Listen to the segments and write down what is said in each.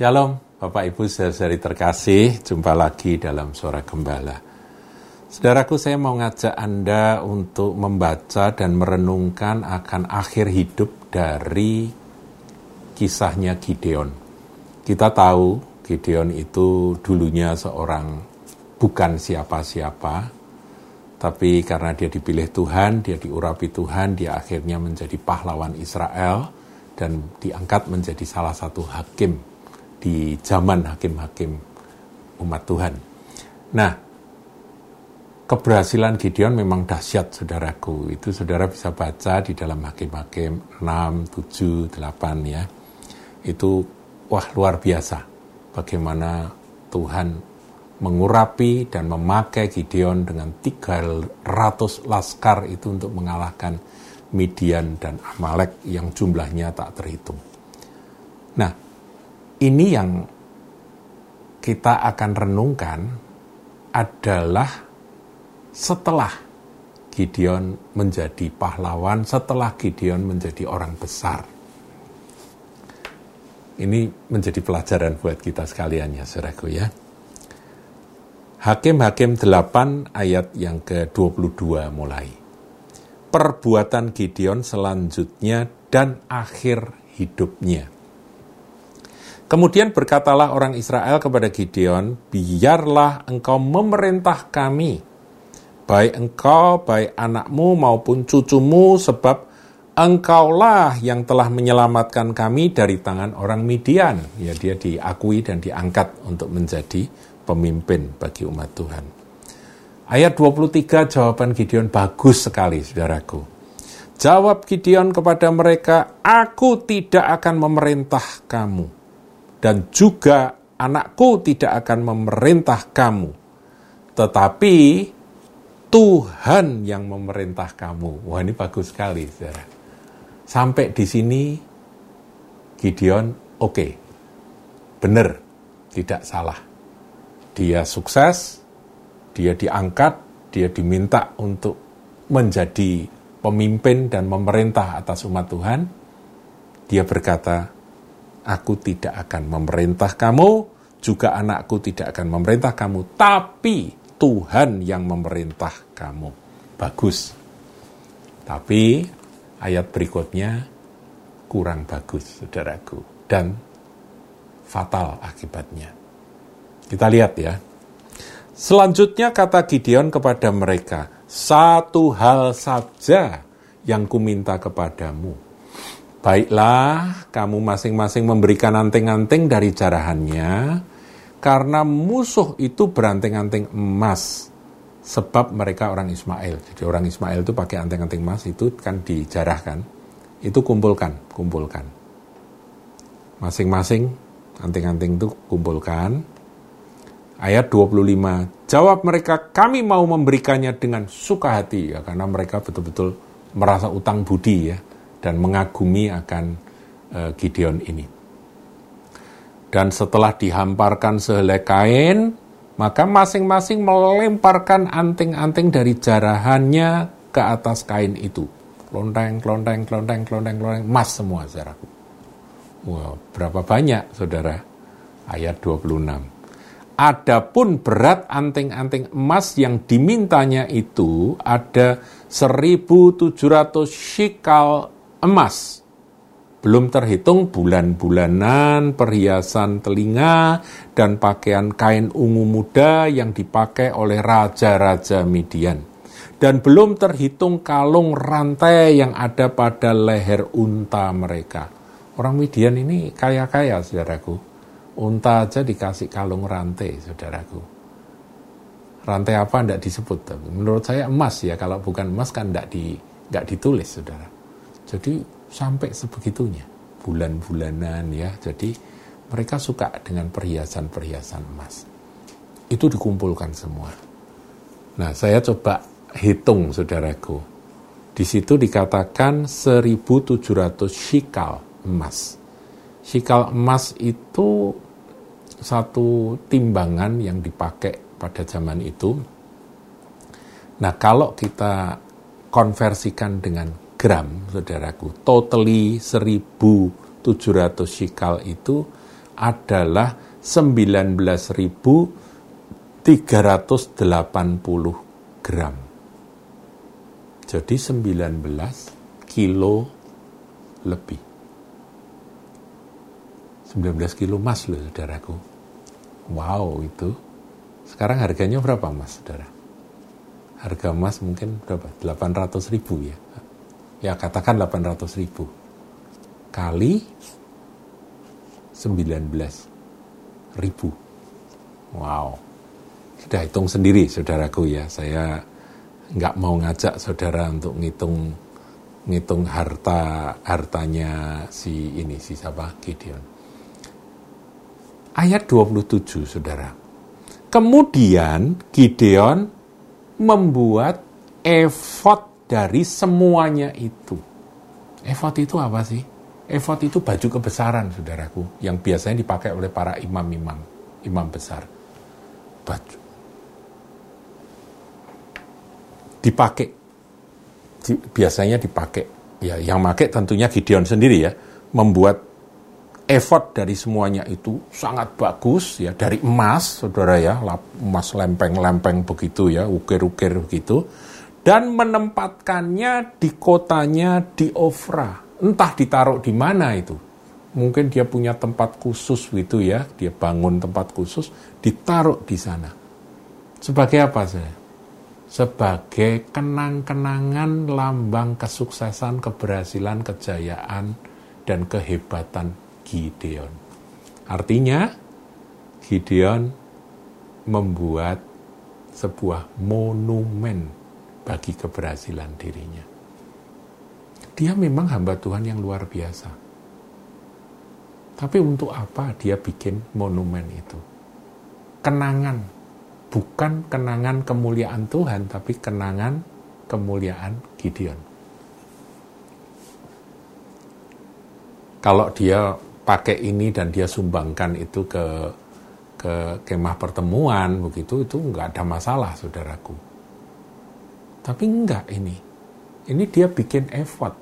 Shalom, Bapak Ibu saudari terkasih, jumpa lagi dalam Suara Gembala. Saudaraku, saya mau ngajak Anda untuk membaca dan merenungkan akan akhir hidup dari kisahnya Gideon. Kita tahu Gideon itu dulunya seorang bukan siapa-siapa, tapi karena dia dipilih Tuhan, dia diurapi Tuhan, dia akhirnya menjadi pahlawan Israel dan diangkat menjadi salah satu hakim di zaman hakim-hakim umat Tuhan. Nah, keberhasilan Gideon memang dahsyat, saudaraku. Itu saudara bisa baca di dalam hakim-hakim 6, 7, 8 ya. Itu wah luar biasa bagaimana Tuhan mengurapi dan memakai Gideon dengan 300 laskar itu untuk mengalahkan Midian dan Amalek yang jumlahnya tak terhitung. Nah, ini yang kita akan renungkan adalah setelah Gideon menjadi pahlawan, setelah Gideon menjadi orang besar. Ini menjadi pelajaran buat kita sekalian ya, saudaraku ya. Hakim-Hakim 8 ayat yang ke-22 mulai. Perbuatan Gideon selanjutnya dan akhir hidupnya. Kemudian berkatalah orang Israel kepada Gideon, biarlah engkau memerintah kami, baik engkau, baik anakmu maupun cucumu, sebab engkaulah yang telah menyelamatkan kami dari tangan orang Midian. Ya, dia diakui dan diangkat untuk menjadi pemimpin bagi umat Tuhan. Ayat 23 jawaban Gideon bagus sekali, saudaraku. Jawab Gideon kepada mereka, Aku tidak akan memerintah kamu dan juga anakku tidak akan memerintah kamu, tetapi Tuhan yang memerintah kamu. Wah ini bagus sekali, saudara. Sampai di sini Gideon oke, okay. benar, tidak salah. Dia sukses, dia diangkat, dia diminta untuk menjadi pemimpin dan memerintah atas umat Tuhan. Dia berkata, aku tidak akan memerintah kamu, juga anakku tidak akan memerintah kamu, tapi Tuhan yang memerintah kamu. Bagus. Tapi ayat berikutnya kurang bagus, saudaraku. Dan fatal akibatnya. Kita lihat ya. Selanjutnya kata Gideon kepada mereka, satu hal saja yang kuminta kepadamu Baiklah, kamu masing-masing memberikan anting-anting dari jarahannya, karena musuh itu beranting-anting emas, sebab mereka orang Ismail. Jadi orang Ismail itu pakai anting-anting emas, itu kan dijarahkan. Itu kumpulkan, kumpulkan. Masing-masing anting-anting itu kumpulkan. Ayat 25, jawab mereka, kami mau memberikannya dengan suka hati, ya, karena mereka betul-betul merasa utang budi ya dan mengagumi akan uh, Gideon ini. Dan setelah dihamparkan sehelai kain, maka masing-masing melemparkan anting-anting dari jarahannya ke atas kain itu. Klonteng, klonteng, klonteng, klonteng, klonteng, emas semua, saudaraku. Wow, berapa banyak, saudara? Ayat 26. Adapun berat anting-anting emas yang dimintanya itu ada 1700 shikal emas. Belum terhitung bulan-bulanan, perhiasan telinga, dan pakaian kain ungu muda yang dipakai oleh raja-raja Midian. Dan belum terhitung kalung rantai yang ada pada leher unta mereka. Orang Midian ini kaya-kaya, saudaraku. Unta aja dikasih kalung rantai, saudaraku. Rantai apa tidak disebut. Menurut saya emas ya, kalau bukan emas kan tidak di, ditulis, saudara. Jadi sampai sebegitunya bulan-bulanan ya. Jadi mereka suka dengan perhiasan-perhiasan emas. Itu dikumpulkan semua. Nah, saya coba hitung saudaraku. Di situ dikatakan 1700 shikal emas. Shikal emas itu satu timbangan yang dipakai pada zaman itu. Nah, kalau kita konversikan dengan gram, saudaraku. Totally 1700 shikal itu adalah 19.380 gram. Jadi 19 kilo lebih. 19 kilo emas loh saudaraku. Wow itu. Sekarang harganya berapa mas saudara? Harga emas mungkin berapa? 800 ribu ya. Ya katakan 800 ribu. Kali 19 ribu. Wow. Sudah hitung sendiri saudaraku ya. Saya nggak mau ngajak saudara untuk ngitung ngitung harta hartanya si ini si siapa Gideon ayat 27, saudara. Kemudian Gideon membuat efod dari semuanya itu. Efod itu apa sih? Efod itu baju kebesaran, saudaraku, yang biasanya dipakai oleh para imam-imam, imam besar. Baju. Dipakai. biasanya dipakai. Ya, yang pakai tentunya Gideon sendiri ya, membuat effort dari semuanya itu sangat bagus ya dari emas saudara ya emas lempeng-lempeng begitu ya ukir-ukir begitu dan menempatkannya di kotanya di Ofra. Entah ditaruh di mana itu. Mungkin dia punya tempat khusus gitu ya. Dia bangun tempat khusus ditaruh di sana. Sebagai apa saya sebagai kenang-kenangan lambang kesuksesan keberhasilan kejayaan dan kehebatan Gideon. Artinya, Gideon membuat sebuah monumen bagi keberhasilan dirinya. Dia memang hamba Tuhan yang luar biasa. Tapi untuk apa dia bikin monumen itu? Kenangan, bukan kenangan kemuliaan Tuhan, tapi kenangan kemuliaan Gideon. Kalau dia pakai ini dan dia sumbangkan itu ke ke kemah pertemuan begitu itu nggak ada masalah saudaraku. Tapi enggak ini. Ini dia bikin effort.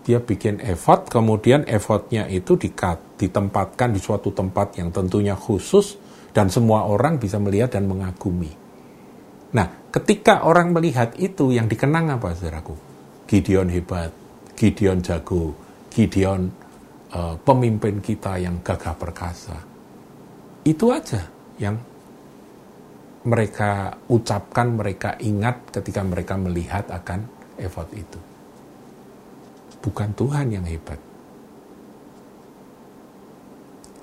Dia bikin effort, kemudian effortnya itu ditempatkan di suatu tempat yang tentunya khusus dan semua orang bisa melihat dan mengagumi. Nah, ketika orang melihat itu yang dikenang apa saudaraku? Gideon hebat, Gideon jago, Gideon uh, pemimpin kita yang gagah perkasa. Itu aja yang mereka ucapkan, mereka ingat ketika mereka melihat akan effort itu. Bukan Tuhan yang hebat.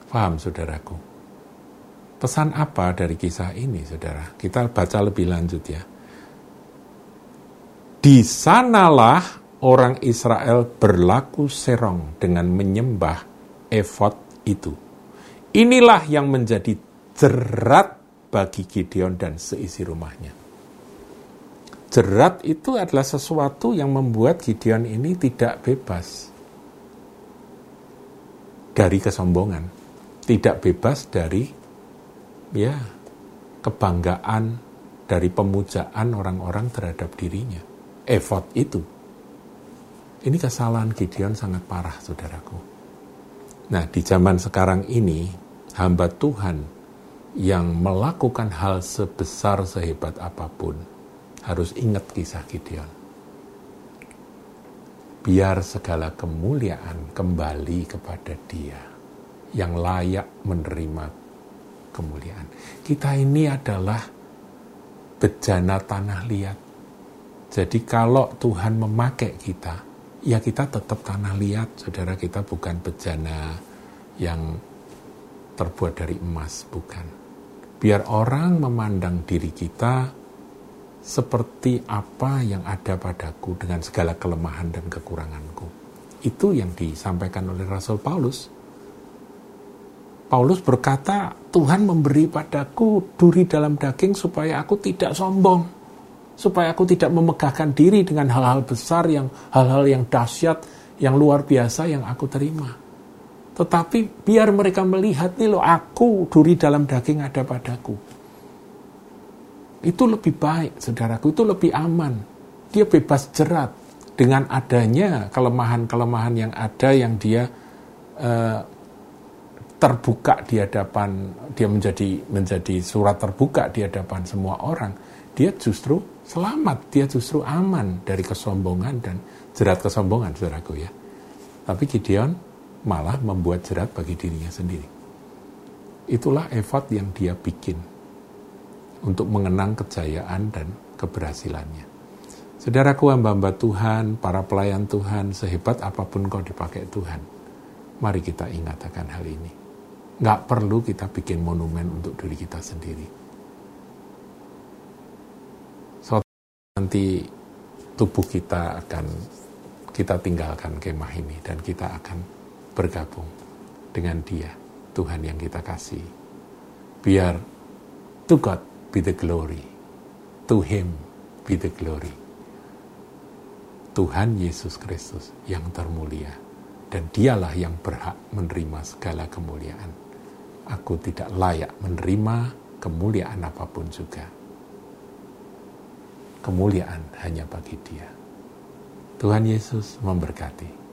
Paham saudaraku? Pesan apa dari kisah ini saudara? Kita baca lebih lanjut ya. Di sanalah orang Israel berlaku serong dengan menyembah efod itu. Inilah yang menjadi jerat bagi Gideon dan seisi rumahnya. Jerat itu adalah sesuatu yang membuat Gideon ini tidak bebas dari kesombongan, tidak bebas dari ya kebanggaan dari pemujaan orang-orang terhadap dirinya. Efod itu ini kesalahan Gideon sangat parah, saudaraku. Nah, di zaman sekarang ini, hamba Tuhan yang melakukan hal sebesar sehebat apa pun harus ingat kisah Gideon. Biar segala kemuliaan kembali kepada Dia yang layak menerima kemuliaan. Kita ini adalah bejana tanah liat. Jadi kalau Tuhan memakai kita, ya kita tetap tanah liat, saudara kita bukan bejana yang terbuat dari emas, bukan. Biar orang memandang diri kita seperti apa yang ada padaku dengan segala kelemahan dan kekuranganku. Itu yang disampaikan oleh Rasul Paulus. Paulus berkata, Tuhan memberi padaku duri dalam daging supaya aku tidak sombong supaya aku tidak memegahkan diri dengan hal-hal besar yang hal-hal yang dahsyat yang luar biasa yang aku terima. Tetapi biar mereka melihat nih loh aku duri dalam daging ada padaku. Itu lebih baik, saudaraku, itu lebih aman. Dia bebas jerat dengan adanya kelemahan-kelemahan yang ada yang dia uh, terbuka di hadapan dia menjadi menjadi surat terbuka di hadapan semua orang, dia justru selamat, dia justru aman dari kesombongan dan jerat kesombongan, saudaraku ya. Tapi Gideon malah membuat jerat bagi dirinya sendiri. Itulah effort yang dia bikin untuk mengenang kejayaan dan keberhasilannya. Saudaraku hamba-hamba Tuhan, para pelayan Tuhan, sehebat apa pun kau dipakai Tuhan, mari kita ingat akan hal ini. Nggak perlu kita bikin monumen untuk diri kita sendiri. Suatu nanti tubuh kita akan kita tinggalkan kemah ini dan kita akan bergabung dengan dia, Tuhan yang kita kasih. Biar to God be the glory, to Him be the glory. Tuhan Yesus Kristus yang termulia dan dialah yang berhak menerima segala kemuliaan aku tidak layak menerima kemuliaan apa pun juga. Kemuliaan hanya bagi Dia. Tuhan Yesus memberkati.